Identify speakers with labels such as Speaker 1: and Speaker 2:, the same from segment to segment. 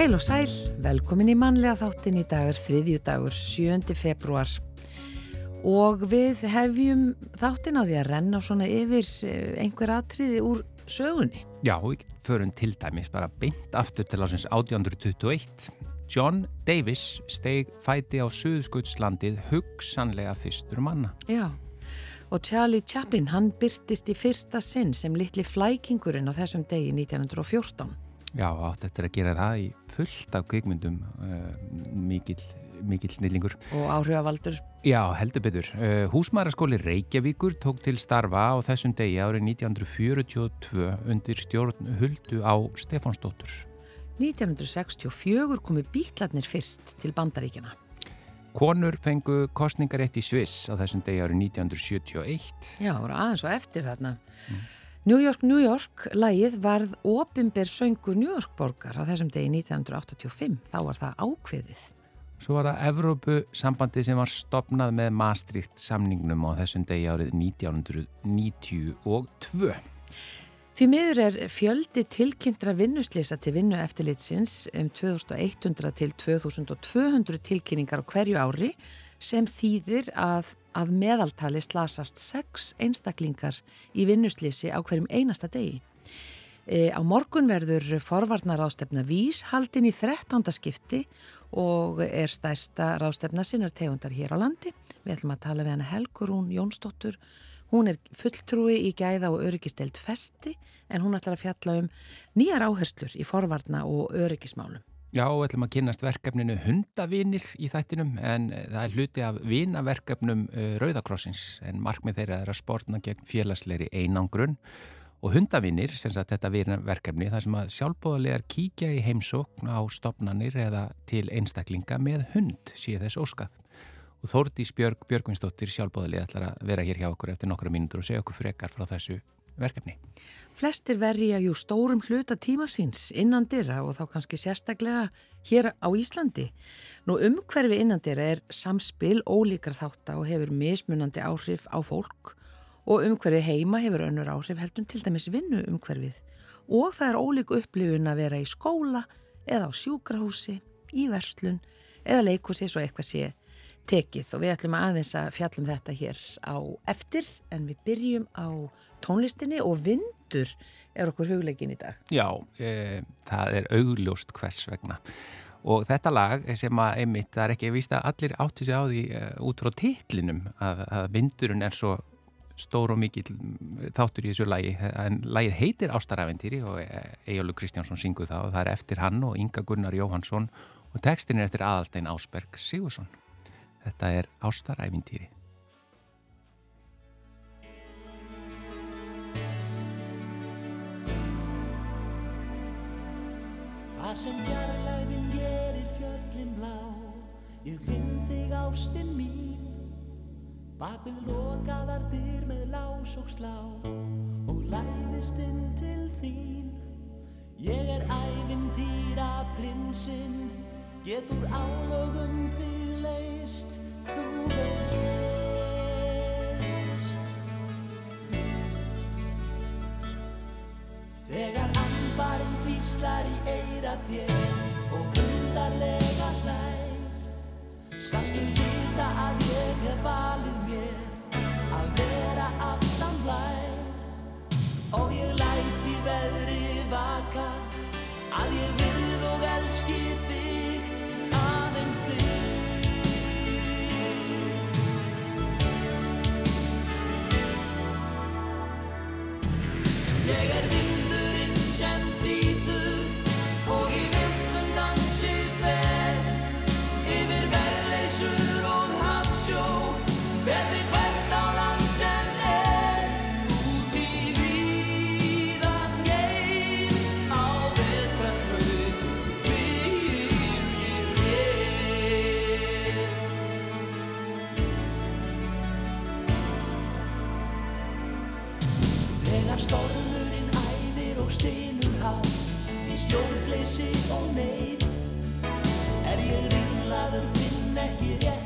Speaker 1: Heil og sæl, velkomin í mannlega þáttin í dagur, þriðju dagur, 7. februar og við hefjum þáttin á því að renna svona yfir eh, einhver atriði úr sögunni.
Speaker 2: Já, við förum til dæmis bara beint aftur til ásins 1821. John Davis steg fæti á Suðskautslandið hugsanlega fyrstur manna.
Speaker 1: Já, og Charlie Chaplin hann byrtist í fyrsta sinn sem litli flækingurinn á þessum degi 1914.
Speaker 2: Já, átt eftir að gera það í fullt af kvikmyndum, uh, mikill, mikill snillingur.
Speaker 1: Og áhrifavaldur.
Speaker 2: Já, heldur betur. Uh, Húsmæraskóli Reykjavíkur tók til starfa á þessum degi árið 1942 undir stjórn huldu á Stefánsdóttur.
Speaker 1: 1964 komu bítlarnir fyrst til bandaríkjana.
Speaker 2: Konur fengu kostningarétt í Sviss á þessum degi árið 1971.
Speaker 1: Já, það voru aðeins og eftir þarna. Mm. New York, New York, lægið varð opimber söngur New York borgar á þessum degi 1985. Þá var það ákveðið.
Speaker 2: Svo var það Evrópu sambandi sem var stopnað með Maastricht samningnum á þessum degi árið 1992.
Speaker 1: Því miður er fjöldi tilkynntra vinnuslýsa til vinnu eftirlitsins um 2100 til 2200 tilkynningar á hverju ári sem þýðir að, að meðaltali slasast sex einstaklingar í vinnuslýsi á hverjum einasta degi. E, á morgun verður forvarnar ástefna vís haldin í 13. skipti og er stærsta rástefna sinnar tegundar hér á landi. Við ætlum að tala við hana Helgurún Jónsdóttur Hún er fulltrúi í gæða og öryggistelt festi en hún ætlar að fjalla um nýjar áherslur í forvarna og öryggismálum.
Speaker 2: Já, við ætlum að kynast verkefninu hundavinir í þættinum en eh, það er hluti af vinaverkefnum eh, Rauðakrossins en markmið þeirra er að spórna gegn félagsleiri einangrun. Og hundavinir, sem sagt þetta vinaverkefni, þar sem að sjálfbóðalegar kíkja í heimsókn á stopnanir eða til einstaklinga með hund síð þess óskað. Og Þórdís Björg Björgvinsdóttir sjálfbóðalið ætlar að vera hér hjá okkur eftir nokkru mínútur og segja okkur frekar frá þessu verkefni.
Speaker 1: Flestir verja jú stórum hluta tíma síns innan dyrra og þá kannski sérstaklega hér á Íslandi. Nú umhverfi innan dyrra er samspil ólíkar þátt og hefur mismunandi áhrif á fólk og umhverfi heima hefur önnur áhrif heldum til dæmis vinnu umhverfið og það er ólíku upplifun að vera í skóla eða á sjúkrahúsi, í verslun eða leikúsi svo eitthvað sé tekið og við ætlum aðeins að fjallum þetta hér á eftir en við byrjum á tónlistinni og vindur er okkur huglegin í dag.
Speaker 2: Já, e, það er augljóst hvers vegna. Og þetta lag sem að einmitt, það er ekki vísta að allir átti sig á því e, út frá titlinum að, að vindurinn er svo stór og mikil þáttur í þessu lagi. En lagið heitir Ástaræventýri og Ejjólu Kristjánsson synguð það og það er eftir hann og Inga Gunnar Jóhansson og tekstin er eftir Aðalstein Ásberg Sigursson Þetta er ástaræfintýri.
Speaker 3: Þar sem fjarlæðin gerir fjöllin blá Ég finn þig ástinn mín Bak við lokaðar dyr með lás og slá Og læðist inn til þín Ég er æfintýra prinsinn Getur álögum þig leist þú veist. Þegar ambarinn víslar í eira þér og undarlega hlæg Skaltu vita að ég er valið mér stjórnleysi og neyð. Er ég ringlaður finn ekki rétta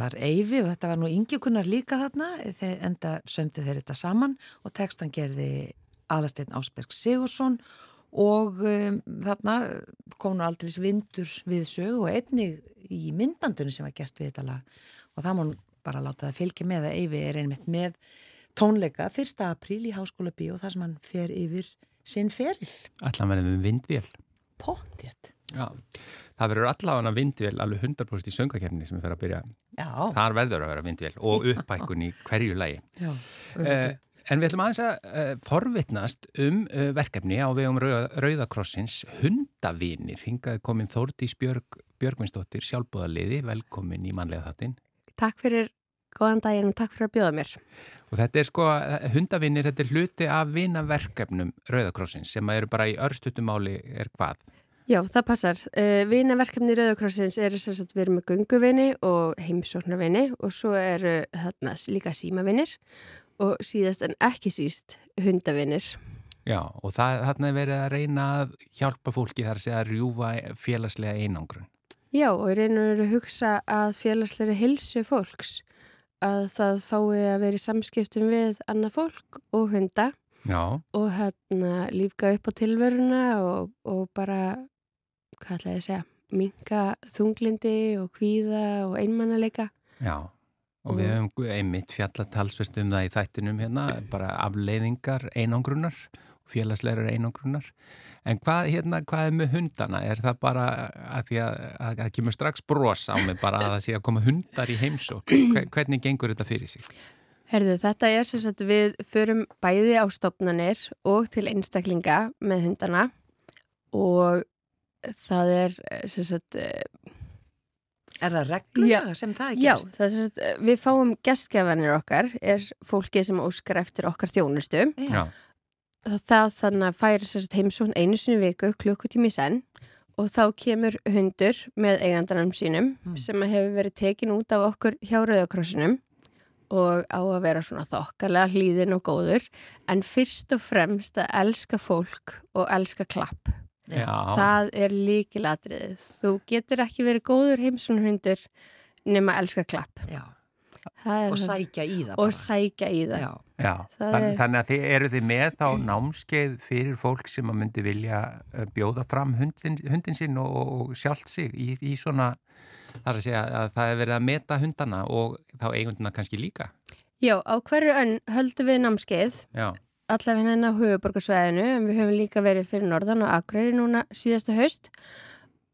Speaker 1: var Eyvi og þetta var nú yngjukunnar líka þarna, þeir enda sömdi þeir þetta saman og tekstan gerði aðasteinn Ásberg Sigursson og um, þarna kom nú aldrei vindur við sög og einnig í myndbandunum sem var gert við þetta lag og það má bara láta það fylgja með að Eyvi er einmitt með tónleika 1. apríl í Háskóla Bí og það sem hann fer yfir sinn feril.
Speaker 2: Allan verðum við vindvél.
Speaker 1: Pottjett.
Speaker 2: Já, það verður allavega vindvél alveg 100% í söngakefni sem við fer að byrja.
Speaker 1: Já.
Speaker 2: Þar verður að vera vindvél og uppækun í hverju lagi.
Speaker 1: Já,
Speaker 2: uh, En við ætlum aðeins að uh, forvitnast um uh, verkefni á vegum Rauða, Rauðakrossins Hundavinir. Hingaði komin Þórdís Björg, Björgvinsdóttir, sjálfbúðarliði, velkomin í manlega þattinn.
Speaker 4: Takk fyrir góðan daginn og takk fyrir að bjóða mér.
Speaker 2: Og þetta er sko, hundavinir, þetta er hluti af vinaverkefnum Rauðakrossins sem eru bara í örstutumáli er hvað?
Speaker 4: Já, það passar. Uh, vinaverkefni Rauðakrossins eru sem sagt við erum með gunguvinni og heimsóknarvinni og svo eru þarna líka símavinir og síðast en ekki síst hundavinnir.
Speaker 2: Já, og það, þarna er verið að reyna að hjálpa fólki þar að að rjúfa félagslega einangrun.
Speaker 4: Já, og reynur að hugsa að félagslega hilsu fólks, að það fái að vera í samskiptum við annað fólk og hunda
Speaker 2: Já.
Speaker 4: og hérna lífga upp á tilveruna og, og bara, hvað ætlaði að segja, minga þunglindi og kvíða og einmannalega.
Speaker 2: Já. Og við höfum einmitt fjallatalsvist um það í þættinum hérna, bara afleiðingar einangrunar, félagslegar einangrunar. En hvað, hérna, hvað er með hundana? Er það bara að því að það kemur strax bros á mig bara að það sé að koma hundar í heimsók? Hvernig gengur þetta fyrir sig?
Speaker 4: Herðu, þetta er sem sagt við förum bæði á stopnanir og til einstaklinga með hundana og það er sem sagt
Speaker 1: Er það reglulega sem það er
Speaker 4: Já,
Speaker 1: gerst?
Speaker 4: það er sem sagt, við fáum gestgjafanir okkar, er fólkið sem óskar eftir okkar þjónustu.
Speaker 2: Já.
Speaker 4: Það þannig að færi sem sagt heimsón einu sinni viku klukkutími senn og þá kemur hundur með eigandanum sínum
Speaker 1: Mm.
Speaker 4: sem hefur verið tekin út af okkur hjá Rauðakrossinum og á að vera svona þokkalega hlýðin og góður en fyrst og fremst að elska fólk og elska klapp.
Speaker 2: Já.
Speaker 4: Það er líkilatriðið. Þú getur ekki verið góður heimsónhundur nema að elska klapp.
Speaker 1: Já.
Speaker 4: Það er
Speaker 1: Og sækja í það
Speaker 4: og
Speaker 1: bara.
Speaker 4: sækja í það.
Speaker 1: Já.
Speaker 2: Já,
Speaker 4: Það
Speaker 2: Þann,
Speaker 4: er-
Speaker 2: þannig að þið eru þið með þá námskeið fyrir fólk sem að myndi vilja eh, bjóða fram hundin, hundin sinn og, og sjálft sig í, í svona, þar að segja að það er verið að meta hundana og þá eigundina kannski líka.
Speaker 4: Já, á hverju önn höldum við námskeið
Speaker 2: Já,
Speaker 4: allavega hérna á höfuborgarsvæðinu en við höfum líka verið fyrir norðan og Akureyri núna síðasta haust.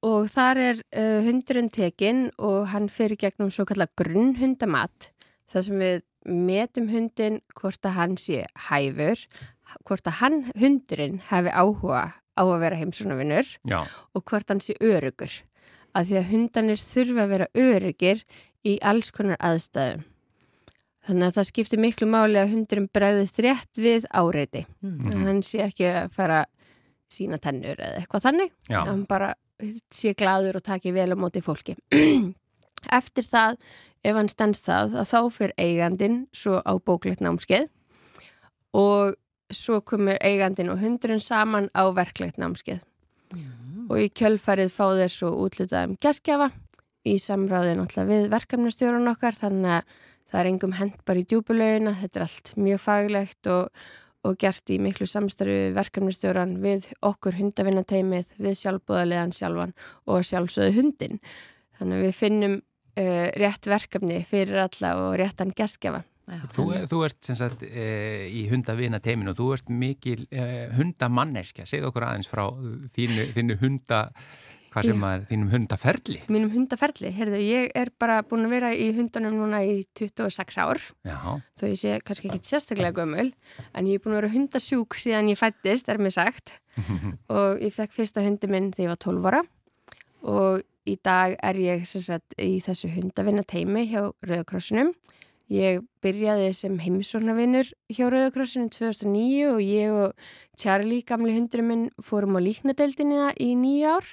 Speaker 4: Og þar er uh, hundurinn tekinn og hann fyrir gegnum svo kallar grunnhundamat þar sem við metum hundin hvort að hann sé hæfur, hvort að hann hundurinn hefði áhuga á að vera heimsónavinnur og hvort hann sé örugur að því að hundanir þurfa að vera örugir í alls konar aðstæðum. Þannig að það skiptir miklu máli að hundurinn bregðist rétt við áreiti.
Speaker 1: Mm.
Speaker 4: Mm. Hann sé ekki að fara sína tennur eða eitthvað þannig.
Speaker 2: já,
Speaker 4: Hann bara sé gladur og taki vel á móti fólki. Eftir það, ef hann stendst það, að þá fyrir eigandin svo á bóklegt námskeið og svo komur eigandin og hundurinn saman á verklegt námskeið. Og í kjölfarið fá þeir svo útlutað um geskjafa í samráði náttúrulega við verkefnastjórun okkar þannig að það er engum hend bara í djúbulauðina, þetta er allt mjög faglegt og, og gert í miklu samstarfi við verkefnastjóran við okkur hundavinnateimið, við sjálfbúðarlegan sjálfan og sjálfsögðu hundin. Þannig að við finnum uh, rétt verkefni fyrir alla og réttan geskjafa.
Speaker 1: Já.
Speaker 2: Þú, þú ert sem sagt e, í hundavina teiminu og þú ert mikil e, hundamanneskja. Segð okkur aðeins frá þínu, þínu hunda, hvað sem er, þínum hundaferli.
Speaker 4: Mínum hundaferli, heyrðu, ég er bara búin að vera í hundunum núna í 26 ár.
Speaker 2: Já,
Speaker 4: þó ég sé kannski ekki sérstaklega gömul en ég er búin að vera hundasjúk síðan ég fættist, er mér sagt. Og ég fekk fyrsta hundi minn þegar ég var 12 ára. Og í dag er ég sagt í þessu hundavinna teimi hjá Rauðakrossinum ég byrjaði sem heimsóknarvinnur hjá Rauðakrossinum 2009 og ég og Charlie, gamli hundurinn minn fórum á líknadeildina í nýju ár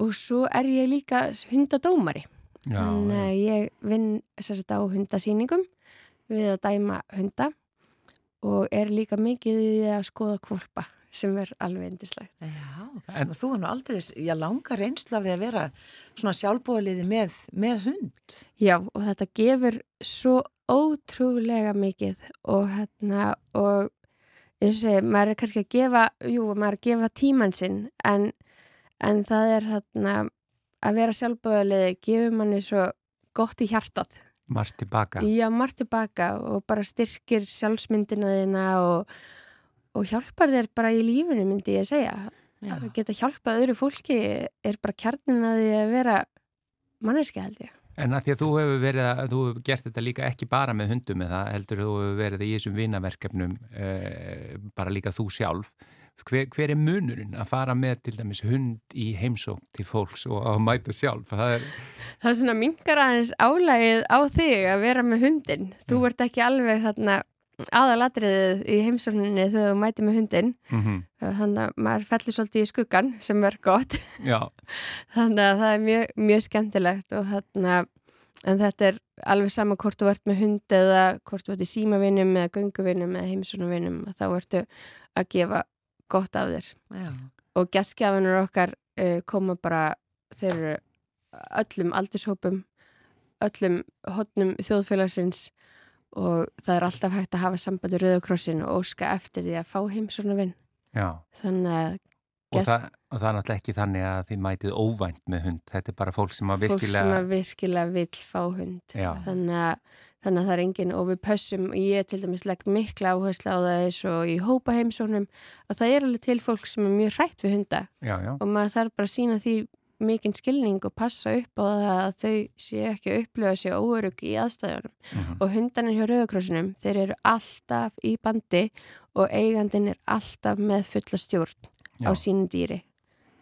Speaker 4: og svo er ég líka hundadómari
Speaker 2: já,
Speaker 4: Þannig að ég vinn sérst á hundasýningum við að dæma hunda og er líka mikið í því að skoða kvolpa sem er alveg indislegt.
Speaker 1: Já,
Speaker 2: En-
Speaker 1: en þú er nú aldrei, já, langa reynslu af því að vera svona sjálfbóðaliði með, með hund.
Speaker 4: Já, og þetta gefur svo ótrúlega mikið og hérna, og eins og segi, maður er kannski að gefa, jú, maður er að gefa tíman sinn, en, en það er hérna, að vera sjálfbóðaliði gefur manni svo gott í hjartað.
Speaker 2: Marst tilbaka.
Speaker 4: Já, margt tilbaka og bara styrkir sjálfsmyndina þína og, og hjálpar þér bara í lífinu, myndi ég segja.
Speaker 1: Já.
Speaker 4: Að geta hjálpað öðru fólki er bara kjarnin að því að vera manneski held ég.
Speaker 2: En að því að þú hefur verið að, þú hefur gert þetta líka ekki bara með hundum með það, heldur þú hefur verið í þessum vinaverkefnum eh, bara líka þú sjálf. Hver, hver er munurinn að fara með til dæmis hund í heimsók til fólks og að mæta sjálf? Það er,
Speaker 4: Það er svona mingar aðeins álægið á þig að vera með hundin. Þú ert ekki alveg þarna aðalatriðið í heimsókninni þegar þú mæti með hundin.
Speaker 2: mm
Speaker 4: Þannig að maður fellir svolítið í skuggan sem er gott. Þannig að það er mjög, mjög skemmtilegt og þarna, en þetta er alveg sama hvort þú ert með hund eða hvort þú ert í símavinnum eða gönguvinnum eða heimsóknarvinnum þá ertu að gefa gott af þér.
Speaker 1: Já,
Speaker 4: Og gestgjafanur okkar uh, koma bara, þeir eru öllum aldurshópum, öllum hotnum þjóðfélagsins og það er alltaf hægt að hafa sambandi Rauðakrossin og óska eftir því að fá heimsóknarvinn.
Speaker 2: já.
Speaker 4: Þannig að
Speaker 2: Og,
Speaker 4: Gest-
Speaker 2: það, og það er náttúrulega ekki þannig að þið mætið óvænt með hund. Þetta er bara fólk sem að
Speaker 4: fólk sem
Speaker 2: virkilega...
Speaker 4: að virkilega vill fá hund
Speaker 2: Já.
Speaker 4: þannig að, þannig að það er engin og við pössum, ég til dæmis legg mikla áherslu á það eins og í hópa heimsóknum að það er alveg til fólk sem er mjög hrætt við hunda
Speaker 2: Já, já,
Speaker 4: og maður þarf bara að sína því mikinn skilning og passa upp á það að þau séu ekki að upplöfa sig óörug í aðstæðunum
Speaker 2: Mhm.
Speaker 4: og hundanir hjá Rauðakrossinum þeir eru alltaf í bandi og eigandin er alltaf með fulla stjórn
Speaker 2: já.
Speaker 4: á sínum dýri.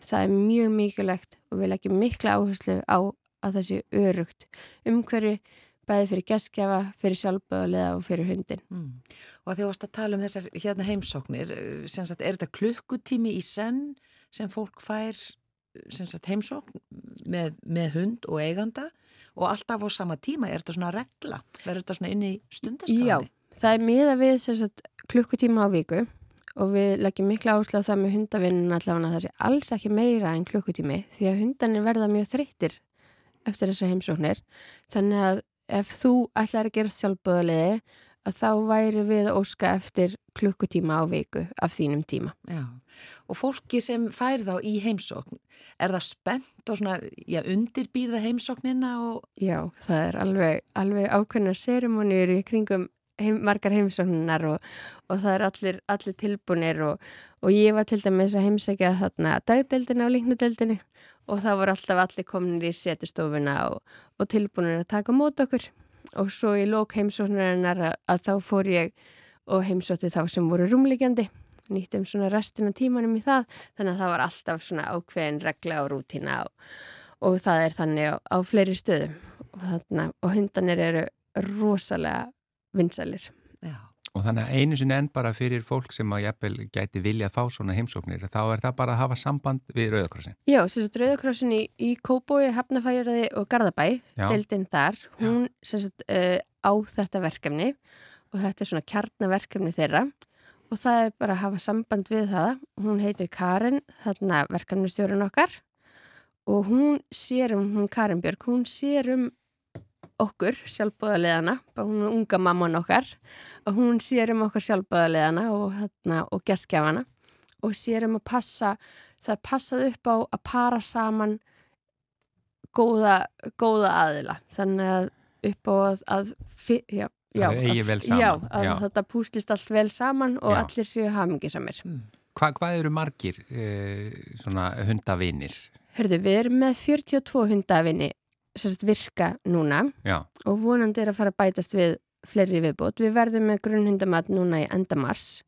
Speaker 4: Það er mjög mikilvægt og við leggjum mikla áherslu á að það sé örugt umhverju bæði fyrir geskjafa, fyrir sjálfböðulega og fyrir hundin.
Speaker 1: mm. og að því varst að tala um þessar hérna heimsóknir, eh, sagt, er þetta klukkutími í senn sem fólk fær eh, sem sagt, heimsókn með, með hund og eiganda og alltaf á sama tíma, er þetta svona regla? Verður þetta svona inn í
Speaker 4: Já,
Speaker 1: stundaskráni?
Speaker 4: það er miða við sagt, klukkutíma á viku og við leggjum mikla áherslu á það með hundavinnun allavega að það sé alls ekki meira en klukkutími því að hundanir verða mjög þreyttir eftir þessar heimsóknir. Þannig að ef þú ætlar að gera sjálfböðulegði að þá væri við að óska eftir klukkutíma á viku af þínum tíma.
Speaker 1: Já, og fólki sem fær þá í heimsókn, er það spennt og svona, já, undirbýrða heimsóknina og,
Speaker 4: Já, það er alveg, alveg ákveðnar seremoníur í kringum heim, margar heimsóknar og, og það er allir, allir tilbúinir og, og ég var til dæmis að heimsækja þarna dagdeldina og líknadeldinni og það voru alltaf allir kominir í setustofuna og, og tilbúinir að taka mót okkur. Og svo í lók heimsóknarinnar að, að þá fór ég og heimsótti þá sem voru rúmliggjandi nýttum svona restina tímanum í það þannig að það var alltaf svona ákveðin regla og rútina og, og það er þannig á, á fleiri stöðum. Og, og hundanir eru rosalega vinsælir.
Speaker 1: já,
Speaker 2: Og þannig að einu sinni enn bara fyrir fólk sem að jafnvel gæti vilja að fá svona heimsóknir, þá er það bara að hafa samband við Rauðakrossin.
Speaker 4: Já, sagt Rauðakrossin í, í Kóbói, Hafnafæjaraði og Garðabæ,
Speaker 2: Já.
Speaker 4: deildin þar, hún sagt uh, á þetta verkefni og þetta er svona kjarnaverkefni þeirra og það er bara að hafa samband við það. Hún heitir Karin, þarna verkefnistjórun okkar og hún sér um, hún Karin Björg, hún sér um okkur, sjálfbóðarleðana, bara hún er unga mamman okkar og hún sér um okkar sjálfbóðarleðana og, þarna, og geskjafana og sér um að passa, það passað upp á að para saman góða, góða aðila, þannig að upp á að, að fi- já, já,
Speaker 2: Að
Speaker 4: Já, að
Speaker 2: já.
Speaker 4: þetta púslist allt vel saman og
Speaker 2: Já.
Speaker 4: allir séu hamingisamir.
Speaker 2: Hva, hvað eru margir eh, svona hundavinir?
Speaker 4: Hörðu, við erum með 42 hundafinni sérst virka núna
Speaker 2: Já,
Speaker 4: og vonandi er að fara að bætast við fleiri viðbót. Við verðum með grunnhundamat núna í endamars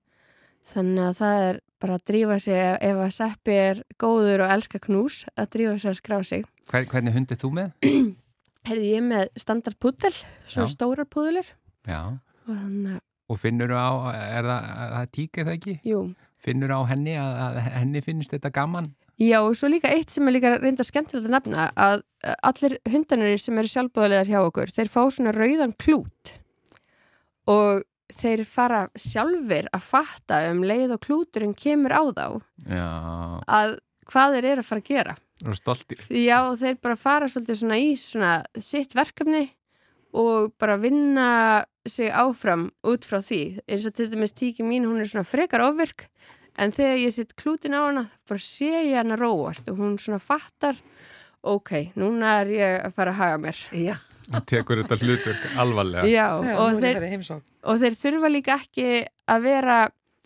Speaker 4: þannig að það er bara að drífa sig ef að seppi er góður og elskar knús að drífa sig að skrá sig.
Speaker 2: Hver, hvernig hund er þú með?
Speaker 4: Herði ég með standard púdel, svo
Speaker 2: Já.
Speaker 4: stórar púdelir
Speaker 2: Já,
Speaker 4: og þannig
Speaker 2: og finnur á, er það, það tíka það ekki?
Speaker 4: jú.
Speaker 2: Finnur á henni að, að henni finnst þetta gaman?
Speaker 4: Já, og svo líka eitt sem er líka reynda skemmtilegt að nefna að allir hundanir sem eru sjálfbúðalegar hjá okkur, þeir fá svona rauðan klút og þeir fara sjálfur að fatta um leið og klúturinn kemur á þá
Speaker 2: Já,
Speaker 4: að hvað þeir eru að fara að gera.
Speaker 2: og stoltir.
Speaker 4: Já, og þeir bara fara svolítið svona í svona sitt verkefni og bara vinna sig áfram út frá því. Eins og til dæmis tíki mín, hún er svona frekar ofvirk en þegar ég sitt klútin á hana bara sé ég hana róast og hún svona fattar ok, núna er ég að fara að haga mér.
Speaker 1: Já,
Speaker 2: Það tekur þetta hlutverk alvarlega.
Speaker 4: Já,
Speaker 1: Já
Speaker 4: og þeir og þeir þurfa líka ekki að vera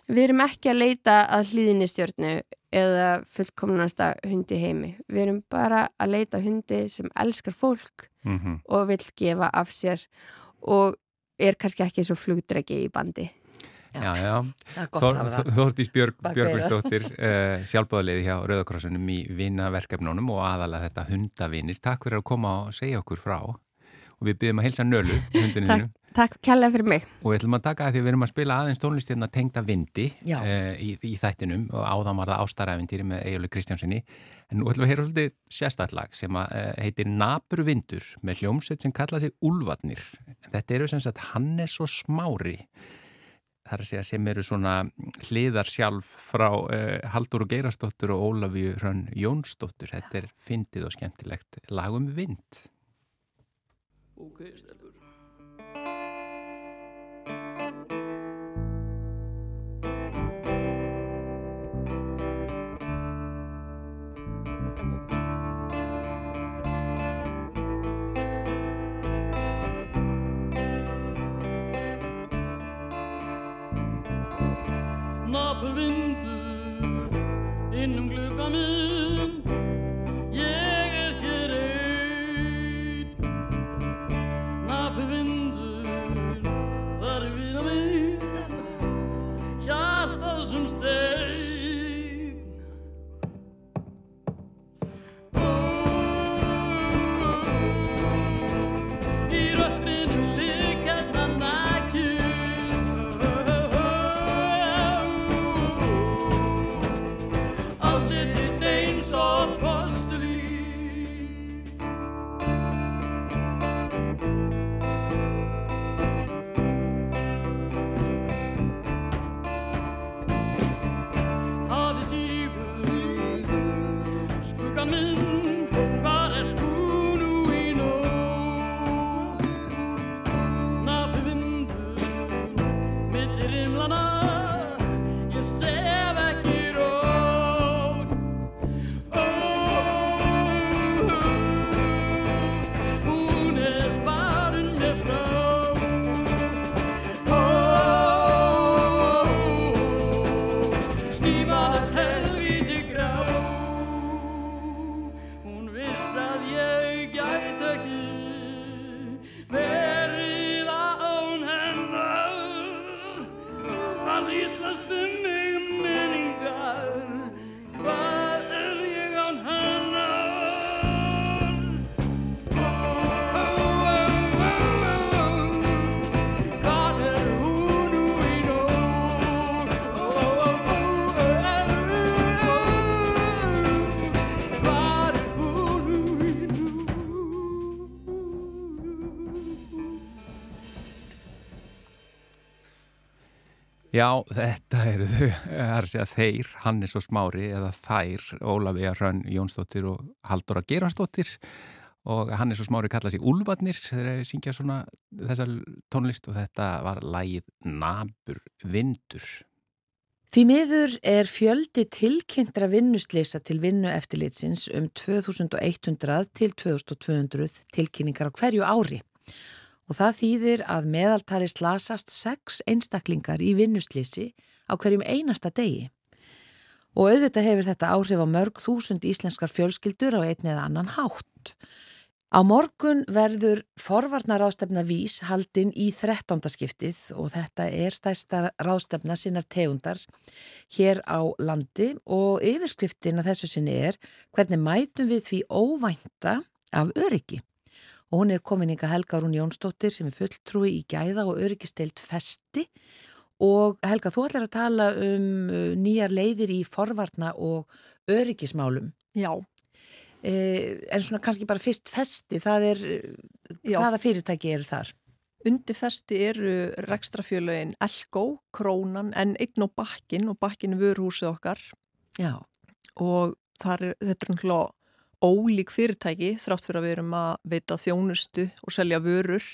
Speaker 4: við erum ekki að leita að hlýðinni stjórnu eða fullkomnasta hundi heimi. Við erum bara að leita hundi sem elskar fólk
Speaker 2: Mm
Speaker 4: og vill gefa af sér og er kannski ekki svo flugdregi í bandi
Speaker 2: Já, já.
Speaker 1: Að.
Speaker 2: Þórtís Björgvinsdóttir, uh, sjálfbáðaliði hjá Rauðakrossunum í vinnaverkefnunum og aðalega þetta hundavinir. Takk fyrir að koma og segja okkur frá. Og við byrjum að hilsa Nölu, hundinu þínu.
Speaker 4: Takk kærlega fyrir mig
Speaker 2: Og við ætlum að taka það því að við erum að spila aðeins tónlist hérna tengda vindi uh, í, í þættinum og áðan var það ástaræfintýri með Egilur Kristjánsinni. En nú ætlum við að heyra svolítið sérstætlag sem að, uh, heitir Napur vindur með hljómsveit sem kalla sig Úlfarnir. Þetta eru sem sagt Hannes og Smári þar að segja sem eru svona hliðar sjálf frá uh, Haldur og Geirastóttur og Ólafíu Hrönn Jónsdóttur. Þetta er fyndið og skemmtilegt lagum vind.
Speaker 5: Ok, stelpur
Speaker 2: Já, þetta eru þau, það er að segja þeir, Hannes og Smári eða þær, Ólafía Hrönn Jónsdóttir og Halldóra Gerastóttir og Hannes og Smári kalla sig Úlfarnir þegar þeir syngja svona þessa tónlist og þetta var lægið Nabur Vindur.
Speaker 1: Því miður er fjöldi tilkynntra vinnuslýsa til vinnu eftirlitsins um 2100 til 2200 tilkynningar á hverju ári. Og það þýðir að meðaltali slasast sex einstaklingar í vinnuslýsi á hverjum einasta degi. Og auðvitað hefur þetta áhrif á mörg þúsund íslenskar fjölskyldur á einn eða annan hátt. Á morgun verður forvarnar ráðstefna vís haldinn í 13. skiptið og þetta er stærsta ráðstefna sinnar tegundar hér á landi og yfirskriftin að þessu sinni er hvernig mætum við því óvænta af öryggi. Og hún er komin ykkar Helga Rún Jónsdóttir sem er fulltrúi í gæða og öryggisteilt festi og Helga þú ætlar að tala um uh, nýjar leiðir í forvarna og öryggismálum.
Speaker 6: Já,
Speaker 1: Eh, en svona kannski bara fyrst festi, það er,
Speaker 6: Já.
Speaker 1: hvaða fyrirtæki eru þar?
Speaker 6: Undirfesti eru rekstrafjölögin Elko, Krónan, N1 og Bakkin og Bakkin er vöruhúsið okkar
Speaker 1: Já.
Speaker 6: og er, þetta er náttúrulega ólík fyrirtæki þrátt fyrir að við erum að veita þjónustu og selja vörur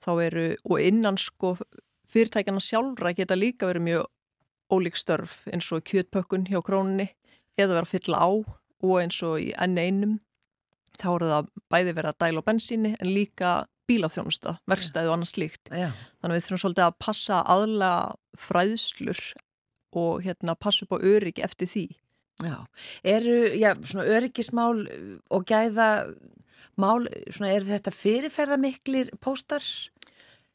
Speaker 6: þá eru, og innan sko fyrirtækjana sjálfra geta líka verið mjög ólík störf eins og kjötpökkun hjá krónunni eða vera að fylla á og eins og í enn einum þá eru það bæði verið að dæla á bensíni en líka bílaþjónusta, verkstæði og annars líkt.
Speaker 1: Já.
Speaker 6: Þannig að við þurfum svolítið að passa aðla fræðslur og hérna passa upp á öryggi eftir því.
Speaker 1: Já, eru, já, svona öryggismál og gæða mál, svona eru þetta fyrirferðamiklir póstar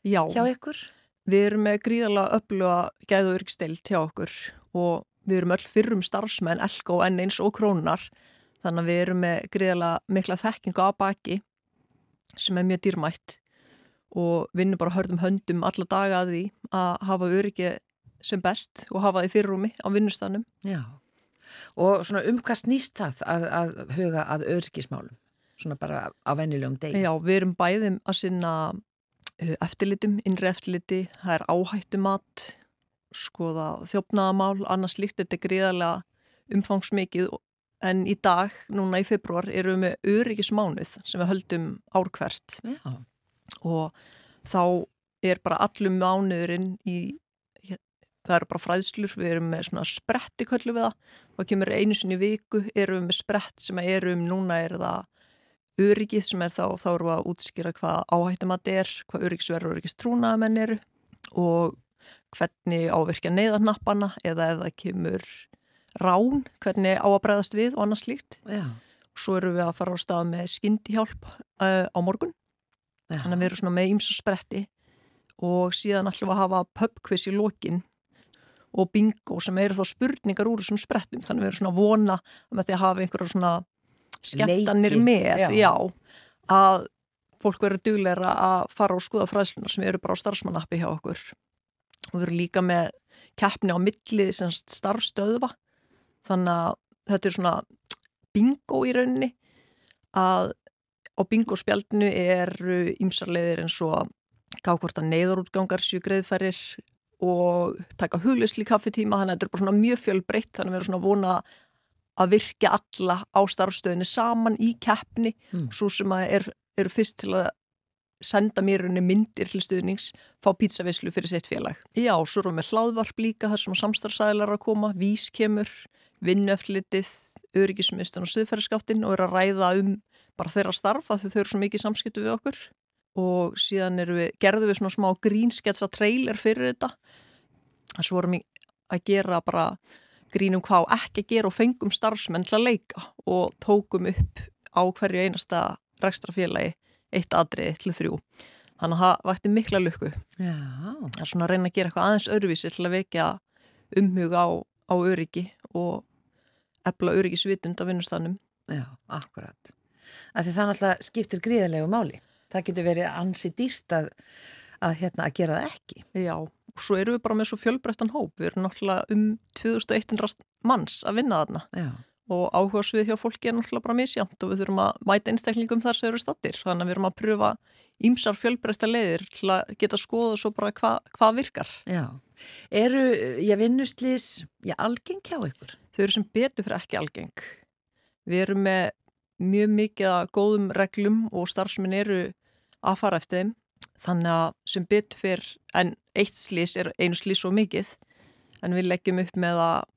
Speaker 6: já.
Speaker 1: hjá ykkur?
Speaker 6: Við erum með gríðalega öfluga gæða öryggistild hjá okkur og við erum öll fyrrum starfsmenn, elko en eins og krónar þannig að við erum með gríðalega mikla þekkingu á baki sem er mjög dýrmætt og vinnum bara hörðum höndum alla daga að því að hafa öryggi sem best og hafa því fyrirrumi á vinnustanum.
Speaker 1: Já, og svona um hvað snýst það að, að huga að öryggismálum, svona bara á vennilegum degi?
Speaker 6: Já, við erum bæðum að sinna uh, eftirlitum, innri eftirliti, það er áhættumat, skoða þjófnaðamál, annars líkt þetta gríðarlega umfangsmikið en í dag, núna í februar, erum við með öryggismánuð sem við höldum árkvert
Speaker 1: Já.
Speaker 6: og þá er bara allum mánuðurinn í, það eru bara fræðslur, við erum með svona spretti köllu við það, þá kemur einu sinni viku, erum við með sprett sem erum, núna er það öryggið sem er þá, þá erum við að útskýra hvað áhættum að þetta er, hvað öryggisverður og öryggistrúnaðamenn eru og hvernig ávirkja neyðarnappana eða ef það kemur rán, hvernig á að bregðast við og annars líkt.
Speaker 1: Já.
Speaker 6: Svo eru við að fara á stað með skyndihjálp uh, á morgun,
Speaker 1: Já.
Speaker 6: þannig að við erum svona með ímsa spretti og síðan ætlum við að hafa pubquiz í lokin og bingo sem eru þá spurningar úr þessum sprettum, þannig að við erum svona að vona með því að hafa einhverja svona skemmtanir
Speaker 1: Leiki,
Speaker 6: með,
Speaker 1: já.
Speaker 6: já, að fólk verður dugleira að fara og skoða fræðslunar sem eru bara á starfsmannappi hjá okkur. Og við erum líka með keppni á milli starfstöðva þannig að þetta er svona bingo í rauninni að á bingo spjaldinu eru ímsarleiðir eins og að gá hvort að neyðarútgangar séu greiðfærir og taka huglisli kaffetíma þannig að þetta er bara svona mjög fjölbreytt þannig að við erum svona vona að virka alla á starfstöðinu saman í keppni
Speaker 1: Mm.
Speaker 6: svo sem að er, eru fyrst til að senda mér unni myndir til stuðnings fá pítsavislu fyrir sitt félag. Já, svo erum við með hlaðvarp líka þar sem samstarfsæðilar að koma, vís kemur, vinnöflitið, öryggismistan og stuðferðskáttin og eru að ræða um bara þeirra starf að þau eru svo mikið samskiptu við okkur og síðan við, gerðum við svona smá grínsketsa trailer fyrir þetta. Þess vorum við að gera bara grínum hvað á ekki að gera og fengum starfsmenn til að leika og tókum upp á hverju einasta rekstrafélagi eitt atriði til þrjú. Þannig að það vætti mikla lukku. Það er svona að reyna að gera eitthvað aðeins öðruvísi til að vekja umhuga á, á öryggi og efla öryggisvitund af vinnustannum.
Speaker 1: Já, akkurat. Af því það skiptir gríðarlegu máli. Það getur verið ansi dýrt að, að, hérna, að gera það ekki.
Speaker 6: Já, og svo erum við bara með svo fjölbreyttan hóp. Við erum náttúrulega um 2100 manns að vinna þarna
Speaker 1: Já.
Speaker 6: og áhuga svið hjá fólki er náttúrulega bara misjámt og við þurfum að mæta einstaklingum þar sem eru stattir. Þannig að við erum að pröfa ímsar fjölbreytta leiðir til að geta skoða svo bara hva, hvað virkar.
Speaker 1: Já. Eru, ég vinnuslýs, ég algeng hjá ykkur?
Speaker 6: Þau eru sem betur fyrir ekki algeng. Við erum með mjög mikið að góðum reglum og starfsmenn eru að fara eftir þeim. Þannig að sem betur fyrir, en eitt slís er einu slís svo mikið, en við leggjum upp með að,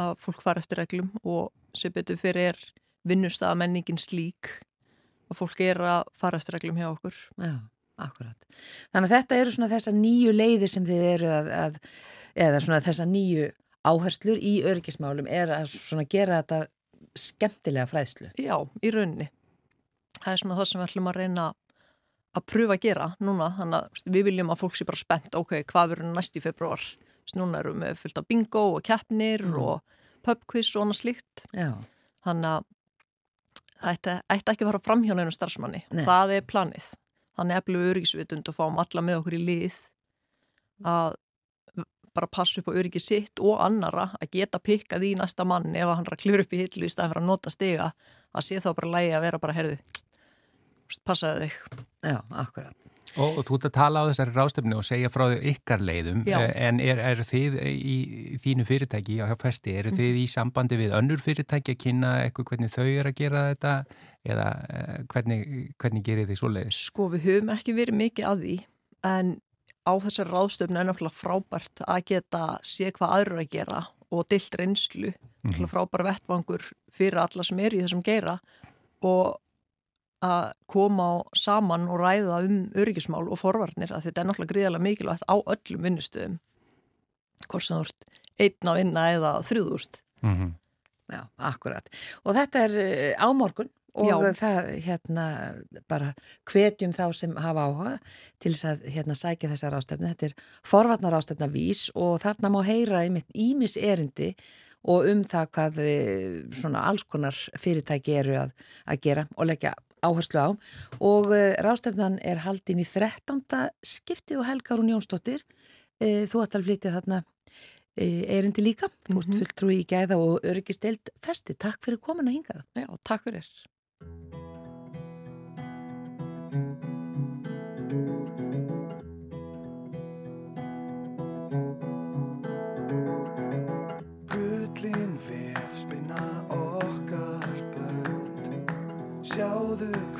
Speaker 6: að fólk fara eftir reglum og sem betur fyrir er vinnustæða menningin slík og fólk er að fara eftir reglum hjá okkur.
Speaker 1: Já, akkurat. Þannig að þetta eru svona þessar nýju leiðir sem þið eru að, að eða svona þessar nýju áherslur í örgismálum er að svona gera þetta skemmtilega fræðslu.
Speaker 6: Já, í rauninni. Það er svona það sem við ætlum að reyna að pröfa að gera núna. Þannig að við viljum að fólk sé bara spennt, ok, hvað verður næst í februar? Núna erum við fullt af bingo og keppnir
Speaker 1: Mm.
Speaker 6: og pubquiz og annað slíkt. Þannig að það ætti, ætti ekki að fara fram hjá nefnum starfsmanni.
Speaker 1: Nei.
Speaker 6: Það er planið. Þannig eflum við öryggisvitund og fáum alla með okkur í lið að bara passa upp á öryggi sitt og annara að geta pikkað í næsta mann ef hann að klura upp í hillu í staðan fyrir að nota stiga að sé þá bara lægi að vera bara herðu passaði þig.
Speaker 1: já, akkurat.
Speaker 2: Og, og þú ert að tala á þessari rástefni og segja frá þau ykkar leiðum,
Speaker 6: Já.
Speaker 2: eh, en er, er þið í, í þínu fyrirtæki á festi, eru þið í sambandi við önnur fyrirtæki að kynna eitthvað hvernig þau eru að gera þetta eða eh, hvernig, hvernig gerir þið svo leiðis?
Speaker 6: Sko við höfum ekki verið mikið að því en á þessari ráðstöfnu er náttúrulega frábært að geta sé hvað aðra að gera og dilt reynslu, mm frábæra vettvangur fyrir alla sem eru í þessum geira og að koma á saman og ræða um öryggismál og forvarnir að þetta er náttúrulega gríðarlega mikilvægt á öllum vinnustöðum hvort sem þú ert einn að vinna eða þrjúðúst.
Speaker 2: Mm -hmm.
Speaker 1: Já, akkurat. Og þetta er eh, á morgun og
Speaker 6: Já.
Speaker 1: það hérna bara hvetjum þá sem hafa áhuga til þess að hérna sækja þessar ástefni. Þetta er forvarnar ástefna vís og þarna má heyra einmitt ímis erindi og um það hvað eh, svona alls konar fyrirtæki eru að, að gera og leggja áherslu á og uh, rástefnan er haldin í 13. skipti og Helgarún Jónsdóttir uh, þú ætlar að flytja þarna uh, erindi líka, þú ert
Speaker 6: Mhm.
Speaker 1: fulltrúi í gæða og öryggisteild festi, takk fyrir komin að hinga það
Speaker 6: Já, takk fyrir.
Speaker 7: 焦虑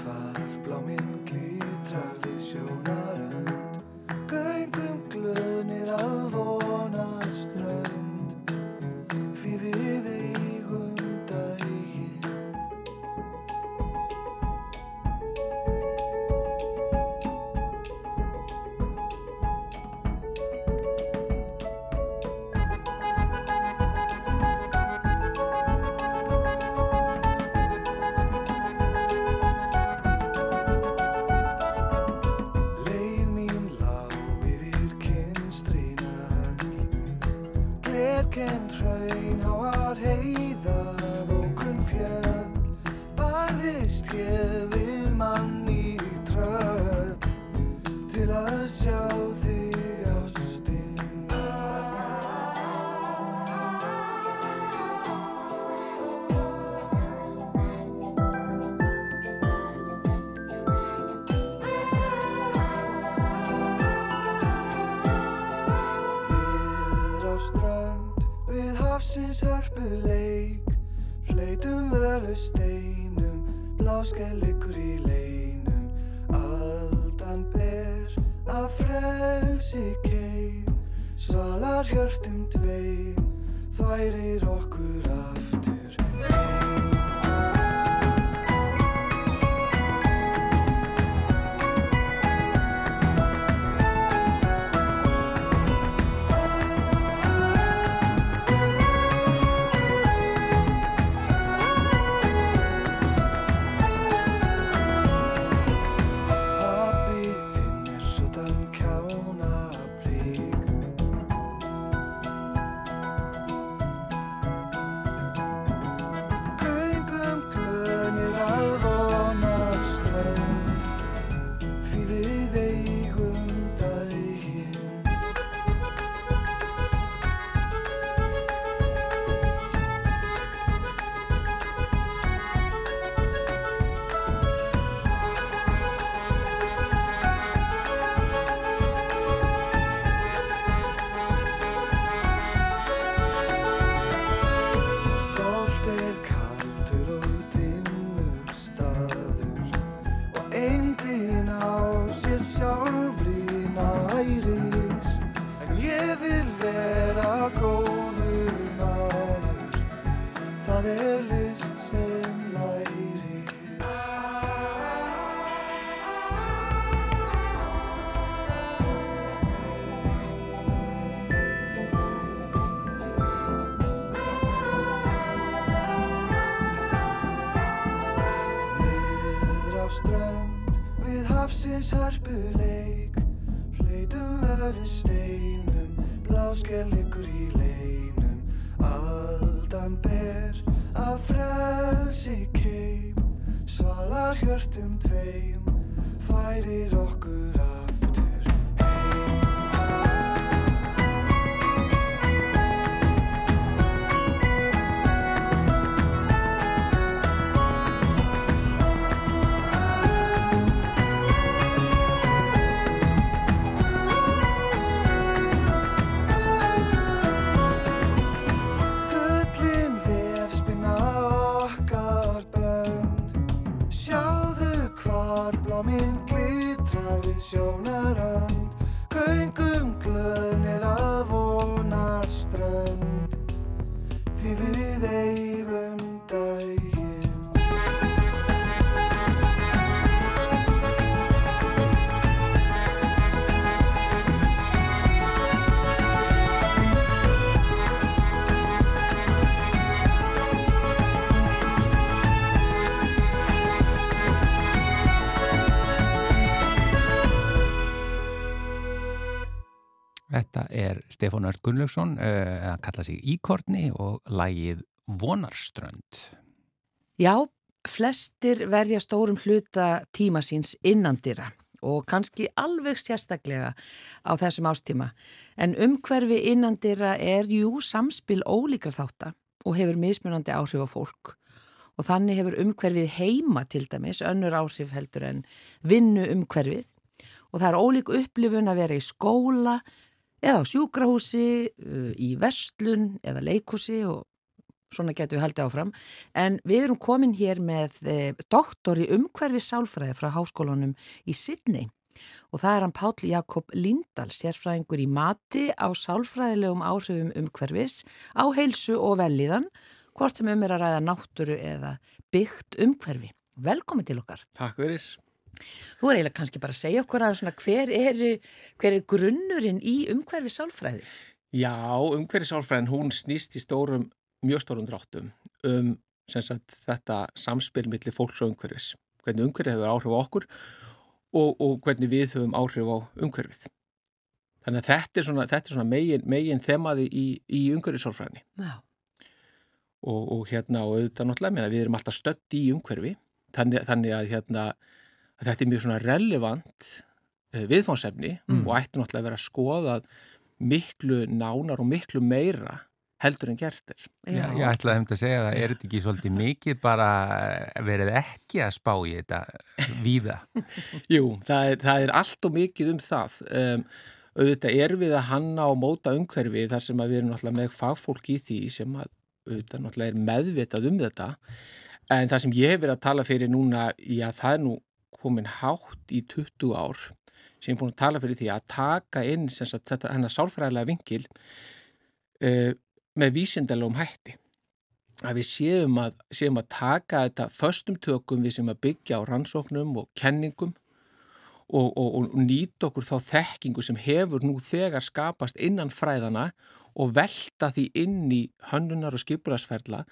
Speaker 7: hafsins hörpuleik Fleitum völu steinum, bláskell ykkur í leinum. Aldan ber að frelsi keim Svalar hjörtum tveim, færir okkur aftur hörpuleik Fleitum vöru steinum, bláskell
Speaker 2: Þetta er Stefán Örd Gunnlaugsson, uh, eða kalla sig Íkorni og lægið Vonarströnd.
Speaker 1: Já, flestir verja stórum hluta tíma síns innandira og kannski alveg sérstaklega á þessum ástíma. En umhverfi innandira er jú samspil ólíkra þáttar og hefur mismunandi áhrif á fólk. Og þannig hefur umhverfið heima til dæmis önnur áhrif heldur en vinnu umhverfið. Og það er ólík upplifun að vera í skóla eða á sjúkrahúsi, uh, í verslun eða leikhúsi og svona getur við haldið áfram. En við erum komin hér með eh, doktor í umhverfi sálfræði frá háskólanum í Sydney og það er hann Páll Jakob Lindahl, sérfræðingur í mati á sálfræðilegum áhrifum umhverfis á heilsu og velíðan, hvort sem um er að ræða náttúru eða byggt umhverfi. Velkomin til okkar.
Speaker 8: Takk fyrir.
Speaker 1: Þú er eiginlega kannski bara að segja okkur að svona, hver, er, hver er grunnurinn í umhverfi sálfræði?
Speaker 8: Já, umhverfi sálfræðin, hún snýst í stórum, mjög stórum dráttum um sagt, þetta samspil millir fólks og umhverfis. Hvernig umhverfið hefur áhrif á okkur og, og hvernig við höfum áhrif á umhverfið. Þannig að þetta er svona, þetta er svona megin, megin þemaði í, í umhverfi sálfræðinni.
Speaker 1: Já.
Speaker 8: Og, og hérna, og auðvitað náttúrulega við erum alltaf stödd í umhverfi, þannig, þannig að hérna, að þetta er mjög svona relevant uh, viðfánsefni
Speaker 1: Mm.
Speaker 8: og ætti náttúrulega að vera að skoða miklu nánar og miklu meira heldur en gert er.
Speaker 2: Já, ég ætlaði um að segja það, er þetta ekki svolítið mikið bara verið ekki að spá í þetta víða?
Speaker 8: Jú, það er, það er allt og mikið um það. Um, auðvitað er við að hanna og móta umhverfi þar sem að við erum náttúrulega með fagfólk í því sem að auðvitað náttúrulega er meðvitað um þetta. En það sem ég hef verið að tala fyrir núna, já það er nú komin hátt í 20 ár sem er búin að tala fyrir því að taka inn sagt, þetta hennar sálfræðilega vingil uh, með vísindalegum hætti. Að við séum að, séum að taka þetta föstum tökum við sem að byggja á rannsóknum og kenningum og, og, og nýta okkur þá þekkingu sem hefur nú þegar skapast innan fræðana og velta því inn í hönnunar og skipularsferla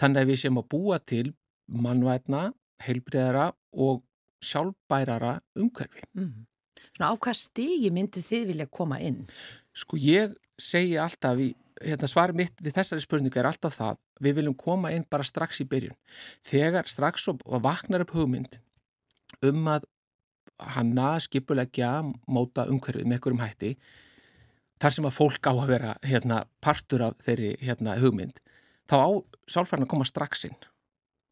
Speaker 8: þannig að við séum að búa til mannvætna, heilbreyðara og sjálfbærara umhverfi.
Speaker 1: Mm. Svona á hvað stigi myndu þið vilja koma inn?
Speaker 8: Sko ég segi alltaf, í, hérna svar mitt við þessari spurningu er alltaf það, við viljum koma inn bara strax í byrjun. Þegar strax og vaknar upp hugmynd um að hanna skipulegja móta umhverfið með einhverjum hætti, þar sem að fólk á að vera hérna, partur af þeirri hérna, hugmynd, þá á sálfærna að koma strax inn.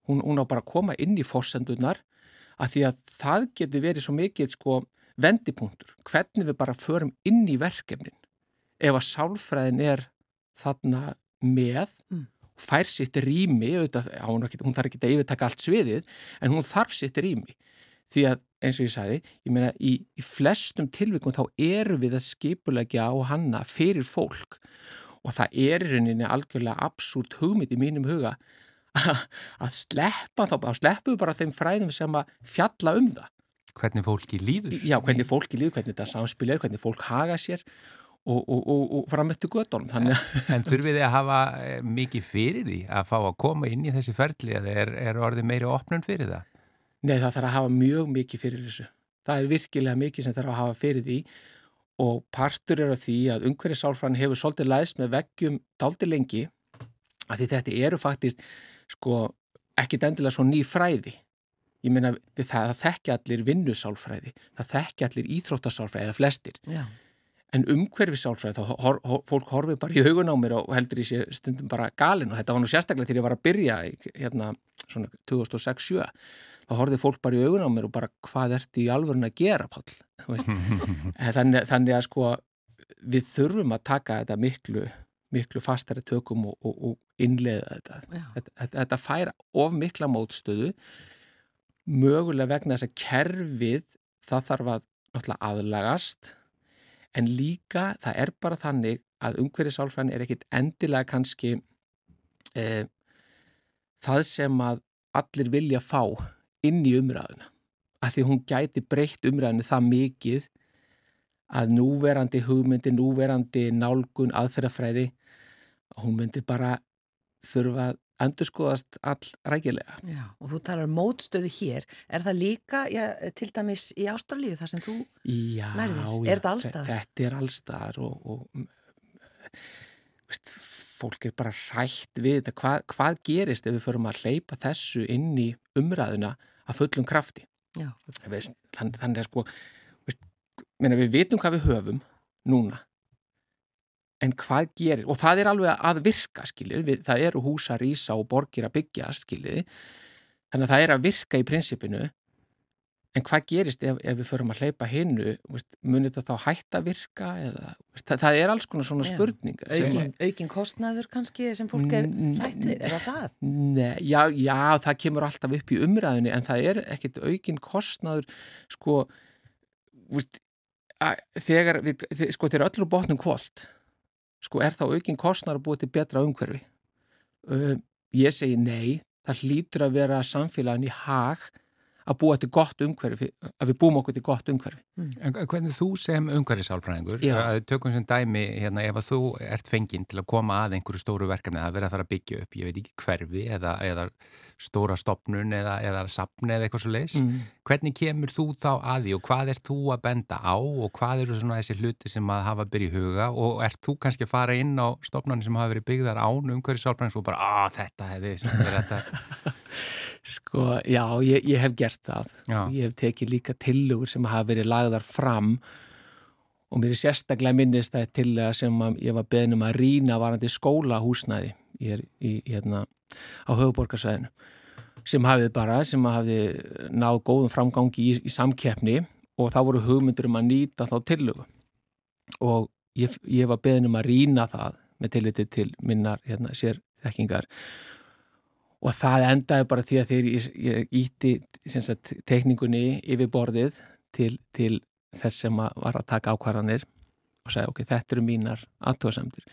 Speaker 8: Hún, hún á bara að koma inn í forsendunar að því að það getur verið svo mikið sko vendipunktur, hvernig við bara förum inn í verkefnin. Ef að sálfræðin er þarna með
Speaker 1: Mm.
Speaker 8: fær sitt rými auðvitað, hún, þarf ekki að yfirtaka allt sviðið en hún þarf sitt rými. Því að eins og ég sagði ég meina í, í flestum tilvikum þá eru við að skipulegja og hanna fyrir fólk. Og það er í rauninni algjörlega absúrt hugmynd í mínum huga að sleppa þá, að sleppu bara þeim fræðum sem að fjalla um það
Speaker 2: Hvernig fólki líður?
Speaker 8: Já, hvernig fólki líður, hvernig þetta samspil er, hvernig fólk haga sér og, og, og, og framöttu göttunum. Þannig að
Speaker 2: En þurfið þið að hafa eh, mikið fyrir því að fá að koma inn í þessi ferli eða er, er orðið meiri opnun fyrir það?
Speaker 8: Nei, það þarf að hafa mjög mikið fyrir þessu. Það er virkilega mikið sem þarf að hafa fyrir því og partur er af því að umhverju sálfræðin hefur svolítið læst með veggjum daldi lengi að því þetta eru faktist sko ekkit endilega svo ný fræði. Ég meina það, það þekki allir vinnusálfræði, það þekki allir íþróttasálfræði eða flestir.
Speaker 1: Já.
Speaker 8: En umhverfi sálfræði, þá hor, hor, fólk horfið bara í hugun á mér og heldur í sér stundum bara galin og þetta var nú sérstaklega þegar ég var að byrja hérna svona 2006-07 þá horfið fólk bara í hugun á mér og bara hvað ertu í alvörun að gera, Páll? Veist. þannig, þannig að sko við þurfum að taka þetta miklu, miklu fastari tökum og, og, og innleiða þetta. Þetta, þetta. Þetta fær of mikla mótstöðu mögulega vegna þess að kerfið það þarf að aðlagast en líka það er bara þannig að umhverfið sálfræðin er ekkit endilega kannski eh, það sem að allir vilja fá inn í umræðuna að því hún gæti breytt umræðinu það mikið að núverandi hugmyndi, núverandi nálgun, aðferðafræði hún myndi bara þurfa að endurskoðast all rækilega.
Speaker 1: Já, og þú talar um mótstöðu hér. Er það líka já, til dæmis í ástralíu þar sem þú
Speaker 8: já,
Speaker 1: lærðir?
Speaker 8: Já,
Speaker 1: er þetta allstaðar?
Speaker 8: Þetta er allstaðar og, og veist, fólk er bara rætt við þetta. Hva, hvað gerist ef við förum að hleypa þessu inn í umræðuna að fullum krafti? Veist, þann, þannig að sko meina, við vitum hvað við höfum núna. En hvað gerir, og það er alveg að virka skilir, við, það eru húsa rýsa og borgir að byggja skilir þannig að það er að virka í prinsipinu en hvað gerist ef, ef við förum að hleypa hinnu munir þetta þá hægt að virka eða, það, það er alls konar svona spurning
Speaker 1: aukin, aukin kostnaður kannski sem fólk er hægt við, er það það?
Speaker 8: Nei, já, já, það kemur alltaf upp í umræðinu en það er ekkit aukin kostnaður sko veist, að, þegar við, sko þegar öllur botnum kvólt sko er þá aukinn kostnar að búa til betra umhverfi? Uh, ég segi nei það hlýtur að vera samfélagin í hag að búa til gott umhverfi að við búum okkur til gott umhverfi
Speaker 2: mm. En hvernig þú sem umhverfisálfræðingur tökum sem dæmi hérna ef að þú ert fenginn til að koma að einhverju stóru verkefni að vera að fara að byggja upp, ég veit ekki hverfi eða, eða stóra stopnun eða, eða sapni eða eitthvað svo leis mm. hvernig kemur þú þá að því og hvað ert þú að benda á og hvað eru svona þessi hluti sem að hafa byrja í huga og ert þú kannski að fara inn á stopnarnir sem hafa verið byggðar án umhverfisálfræðings og bara að þetta hefði þetta
Speaker 8: Sko, já, ég, ég hef gert það. Já. Ég hef tekið líka tillögur sem hafa verið lagðar fram og mér er sérstaklega minnist það tillega sem ég var beðnum að rína varandi skólahúsnaði í, í, hérna, á höfuborgarsvæðinu sem hafið bara, sem hafið náð góðum framgangi í, í samkeppni og þá voru hugmyndur um að nýta þá tillögu og ég, ég var beðnum að rína það með tilliti til minnar hérna, sér þekkingar og það endaði bara því að þegar ég, ég ítti sagt, tekningunni yfir borðið til, til þess sem var að taka ákvarðanir og segja ok, þetta eru mínar aðtóðsamdir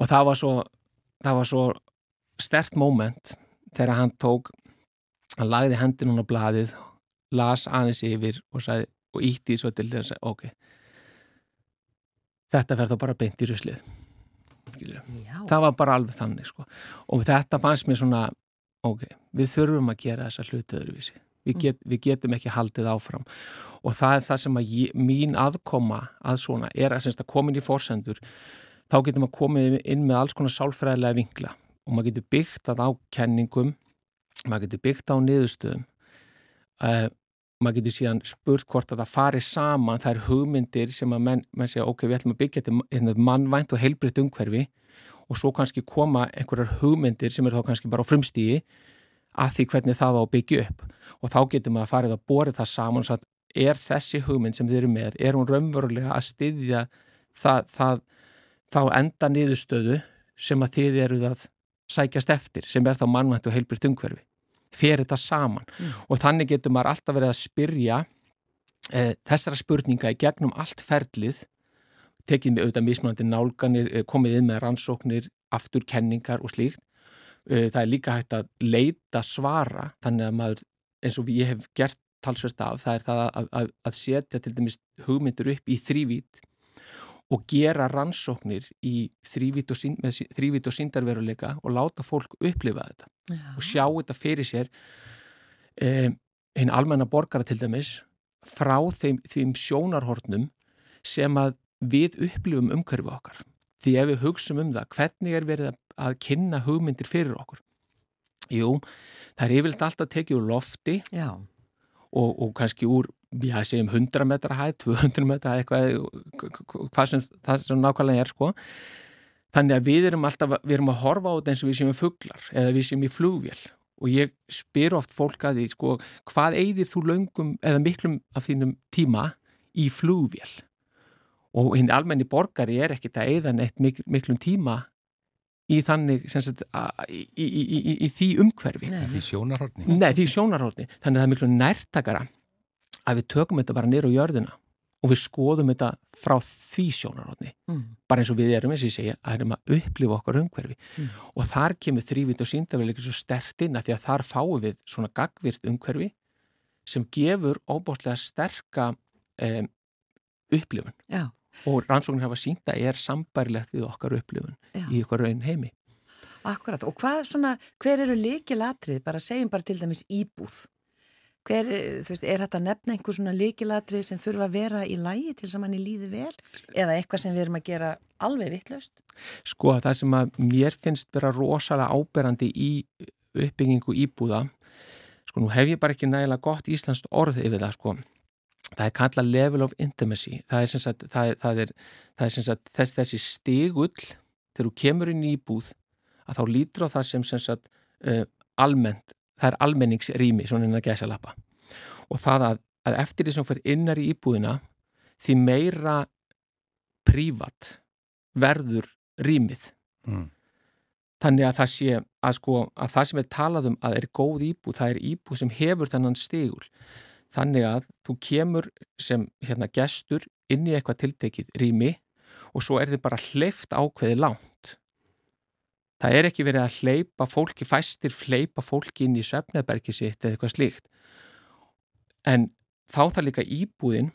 Speaker 8: og það var svo það var svo stert moment þegar hann tók hann lagði hendin hún á bladið las aðeins yfir og, sagði, og ítti svo til þess að ok þetta fer þá bara beint í ruslið það var bara alveg þannig sko. og þetta fannst mér svona ok, við þurfum að gera þessa hluti öðruvísi. Við, mm. get, við getum ekki haldið áfram. Og það er það sem að ég, mín aðkoma að svona er að, að komin í fórsendur þá getum að komið inn með alls konar sálfræðilega vingla og maður getur byggt að á kenningum maður getur byggt á niðurstöðum uh, maður getur síðan spurt hvort að það fari saman þær hugmyndir sem að menn, menn segja ok, við ætlum að byggja þetta hérna, mannvænt og heilbritt umhverfi. Og svo kannski koma einhverjar hugmyndir sem er þá kannski bara á frumstígi að því hvernig það á að byggja upp. Og þá getur maður að farið að bóra það saman og að er þessi hugmynd sem þið eru með, er hún raunverulega að styðja það, þá enda niðurstöðu sem að þið eruð að sækjast eftir sem er þá mannvænt og heilbritt umhverfi fer þetta saman mm. og þannig getur maður alltaf verið að spyrja e, þessara spurninga í gegnum allt ferlið tekið með auðvitað mismunandi nálganir, eh, komið inn með rannsóknir, afturkenningar og slíkt. E, það er líka hægt að leita svara þannig að maður eins og ég hef gert talsverst af það er það að, að, að setja til dæmis hugmyndur upp í þrývít og gera rannsóknir í þrývít og, síndarveruleika og láta fólk upplifa þetta Já. og sjá þetta fyrir sér eh, hinn almenna borgara til dæmis frá þeim, þeim sjónarhornum sem að við upplifum umhverfu okkar. Því ef við hugsaum um það hvernig er verið að kynna hugmyndir fyrir okkur? Jú, það er yfirlega alltaf tekið úr lofti og, og kannski úr já, segjum 100 metra hæð, 200 metra hæð, eitthvað, hvað sem það sem nákvæmlega er, sko. Þannig að við erum alltaf, við erum að horfa á þetta eins og við séum fuglar eða við séum í flugvél og ég spyr oft fólk að því, sko, hvað eigðir þú löngum eða miklum af þínum tíma í flugvél? Og hinn almenni borgari er ekkit að eigða neitt mikl, miklum tíma í þannig, sagt, í, í, í, í því umhverfi.
Speaker 2: Nei, því sjónarhórni.
Speaker 8: Nei, því sjónarhórni. Þannig að það er miklu nærtakara að við tökum þetta bara nýra á jörðina og við skoðum þetta frá því sjónarótni
Speaker 1: Mm.
Speaker 8: bara eins og við erum eins og ég segja að erum að upplifa okkar umhverfi
Speaker 1: Mm.
Speaker 8: og þar kemur þrývind og síndavelikir svo stert inn að því að þar fáum við svona gagvirt umhverfi sem gefur óbúrslega sterka um, upplifun
Speaker 1: Já,
Speaker 8: og rannsóknir hafa sínt að er sambærilegt við okkar upplifun
Speaker 1: já.
Speaker 8: í okkar raun heimi.
Speaker 1: Akkurat, og hvað svona, hver eru líkilatrið, bara segjum bara til dæmis íbúð. Hver, veist, er þetta að nefna einhver svona líkilatrið sem þurfa að vera í lægi til að manni líði vel? Eða eitthvað sem við erum að gera alveg vittlust?
Speaker 8: Sko það sem að mér finnst vera rosalega áberandi í uppbyggingu íbúða, sko nú hef ég bara ekki nægilega gott íslenskt orð yfir það sko. Það er kallað level of intimacy, það er sem sagt, það er, það er, það er sem sagt þess, þessi stigull þegar þú kemur inn í íbúð að þá lítur á það sem sem sagt uh, almennt, það er almenningsrými svona inn að gæsa lappa. Og það að, að eftir því sem fyrir innar í íbúðina því meira prívat verður rýmið.
Speaker 2: Mm.
Speaker 8: þannig að það sé að sko að það sem er talað um að er góð íbúð það er íbúð sem hefur þennan stigul þannig að þú kemur sem hérna gestur inn í eitthvað tiltekið rými og svo er þið bara hleyft ákveði langt það er ekki verið að hleypa fólki fæstir hleypa fólki inn í söfnebergi sitt eða eitthvað slíkt en þá þarf líka íbúðin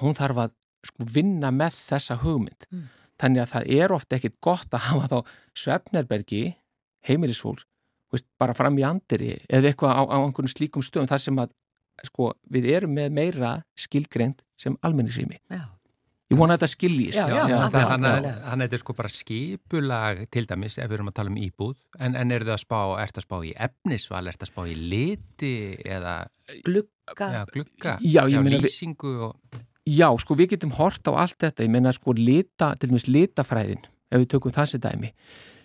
Speaker 8: hún þarf að sko, vinna með þessa hugmynd
Speaker 1: Mm.
Speaker 8: þannig að það er ofta ekkit gott að hafa þá svefnerbergi, heimilisfólk bara fram í andiri eða eitthvað á, á einhvern slíkum stöðum þar sem að sko, við erum með meira skilgreint sem almenningsrými
Speaker 1: Já.
Speaker 8: Ég vona að þetta skiljist
Speaker 1: Já, já,
Speaker 2: Já, það- hann,
Speaker 1: akkurat.
Speaker 2: hann er sko bara skipulag til dæmis ef við erum að tala um íbúð en, en er það að spá, ert að spá í efnisval ert að spá í liti eða
Speaker 1: Glugga?
Speaker 2: já, glugga,
Speaker 8: Já, ég meina við-
Speaker 2: lýsingu og
Speaker 8: Já, sko við getum hort á allt þetta, ég meina sko lita, til dæmis litafræðin, ef við tökum þessi dæmi.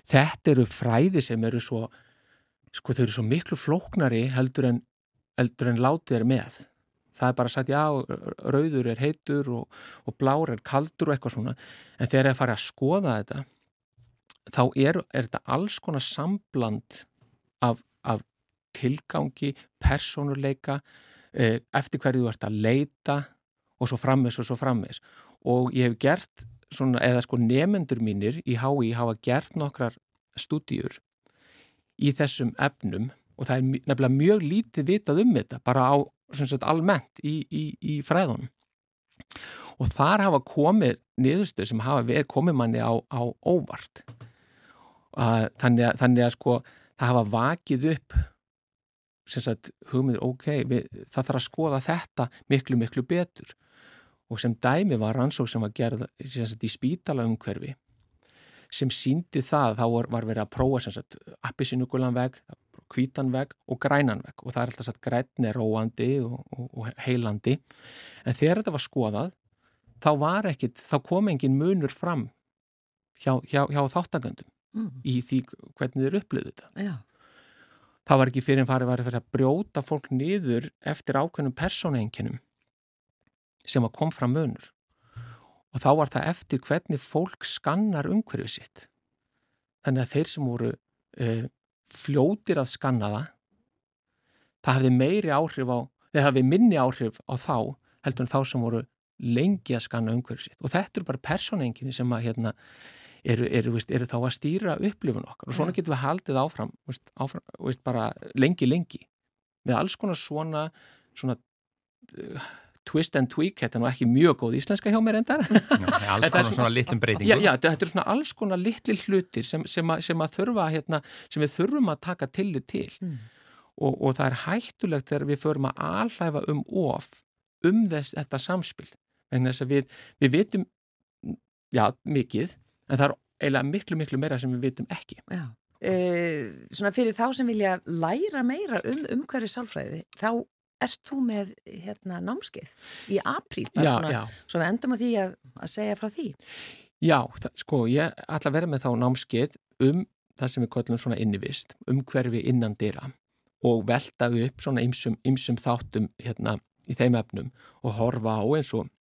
Speaker 8: Þetta eru fræði sem eru svo, sko þau eru svo miklu flóknari heldur en, heldur en látið er með. Það er bara sagt, já, rauður er heitur og, og blár er kaldur og eitthvað svona, en þegar ég fari að skoða þetta, þá er, er þetta alls konar sambland af, af tilgangi, persónuleika, eh, eftir hverju þú ert að leita og svo frammeins og svo frammeins og ég hef gert svona, eða sko nefendur mínir í HÍ hafa gert nokkrar stúdíur í þessum efnum og það er nefnilega mjög lítið vitað um þetta bara á sagt, almennt í, í, í fræðunum. Og þar hafa komið niðurstöð sem hafa verið komið manni á, á óvart. Þannig, að, þannig að sko það hafa vakið upp sagt hugmyndir, ok, við, það þarf að skoða þetta miklu, miklu betur. Og sem dæmi var rannsók sem var gerð sagt, í spítala umhverfi sem síndi það, þá var, var verið að prófa sagt appisinnugulan veg, hvítan veg og grænan veg og það er alltaf sagt grænni róandi og, og, og heilandi en þegar þetta var skoðað þá var ekkit, þá kom engin munur fram hjá, hjá, hjá þáttakandum
Speaker 1: Mm.
Speaker 8: í því hvernig þeir upplöðu þetta.
Speaker 1: Já.
Speaker 8: það var ekki fyrir en farið var að brjóta fólk niður eftir ákveðnum persóneinkinum sem að kom fram munur. Og þá var það eftir hvernig fólk skannar umhverfið sitt. Þannig að þeir sem voru uh, fljótir að skanna það það hefði meiri áhrif á eða hefði minni áhrif á þá heldur en þá sem voru lengi að skanna umhverfið sitt. Og þetta eru bara persóneinkinni sem að hérna eru, eru, veist, eru þá að stýra upplifun okkar. Og svona getum við haldið áfram, veist, áfram veist, bara lengi, lengi. Með alls konar svona, svona twist and tweak þetta er nú ekki mjög góð íslenska hjá mér endar
Speaker 2: já, alls
Speaker 8: En það er
Speaker 2: konar
Speaker 8: svona-
Speaker 2: svona litlum breytingum.
Speaker 8: Já, já, þetta er svona alls konar litli hlutir sem, sem, að, sem að þurfa hérna, sem við þurfum að taka tillit til.
Speaker 1: Mm.
Speaker 8: og, og það er hættulegt þegar við förum að alhæfa um of um þess, þetta samspil. Vegna þess að við, við vitum já, mikið en það er eiginlega miklu, miklu meira sem við vitum ekki.
Speaker 1: Já. Uh, svona fyrir þá sem vilja læra meira um umhverfi sálfræði, þá ert þú með hérna námskeið? Í apríl,
Speaker 8: já,
Speaker 1: svona,
Speaker 8: já,
Speaker 1: svo við endum að því að, að segja frá því.
Speaker 8: já, það, sko ég ætla að vera með þá námskeið um það sem við köllum svona innivist umhverfi innan dyra og velta upp svona ymsum, ymsum þáttum hérna í þeim efnum og horfa á eins og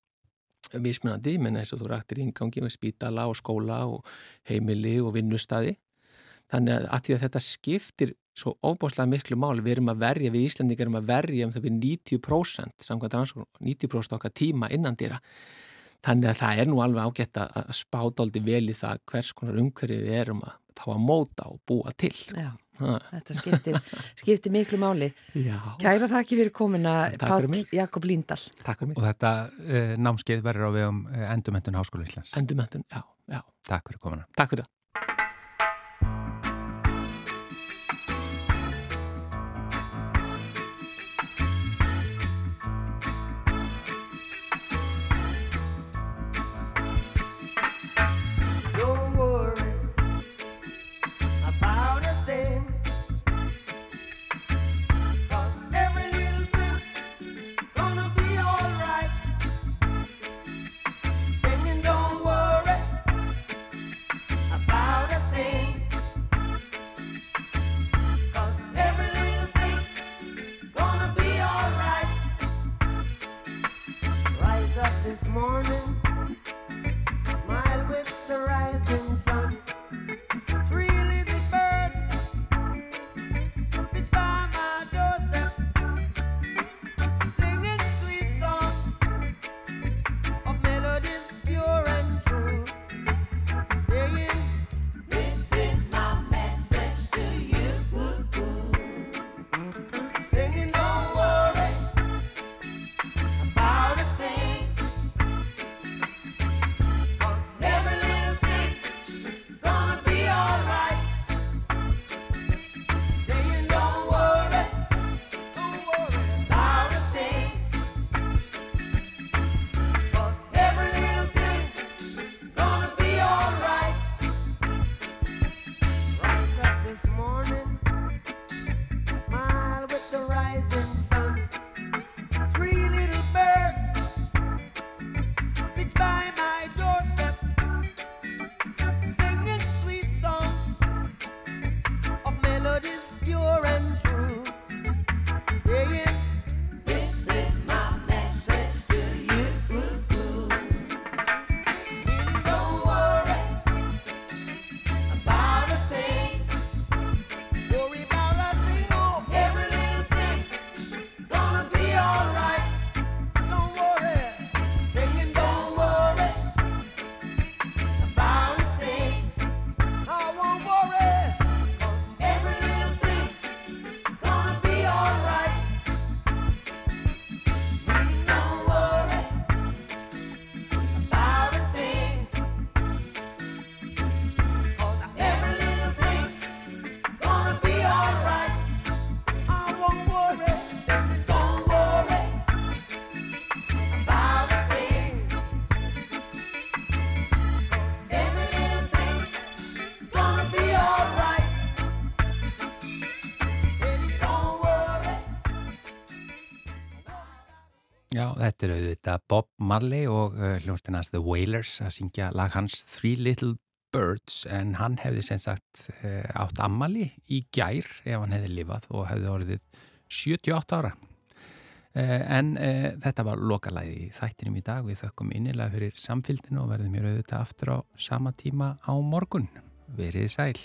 Speaker 8: mismunandi, menn eins og þú rættir í ingangi með spítala og skóla og heimili og vinnustadi þannig að, að þetta skiptir
Speaker 9: svo óbúslega miklu máli, við erum að verja við Íslandingar erum að verja um það við 90% samkvæmt rannsókn, 90% okkar tíma innan dýra þannig að það er nú alveg ágætt að spáta aldrei vel í það hvers konar umhverfið við erum að þá að móta og búa til.
Speaker 1: Já, þetta skiptir, skiptir miklu máli.
Speaker 9: Já.
Speaker 1: Kæra
Speaker 9: Takk fyrir
Speaker 1: Páll
Speaker 9: mig.
Speaker 1: Jakob Líndal
Speaker 9: Takk fyrir mig.
Speaker 2: Og þetta uh, námskeið verður á vegum uh, Endumöntun Háskóla Íslands.
Speaker 9: Endumöntun, já, já,
Speaker 2: Takk fyrir komuna.
Speaker 9: takk fyrir
Speaker 2: Já, þetta eru auðvitað Bob Marley og uh, hljónstinans The Wailers að syngja lag hans Three Little Birds en hann hefði sem sagt uh, átt ammali í gær ef hann hefði lifað og hefði orðið 78 ára. Uh, en uh, þetta var lokalæði þættinum í dag. Við þökkum innilega fyrir samfélginu og verðum hér auðvitað aftur á sama tíma á morgun. Verið sæl.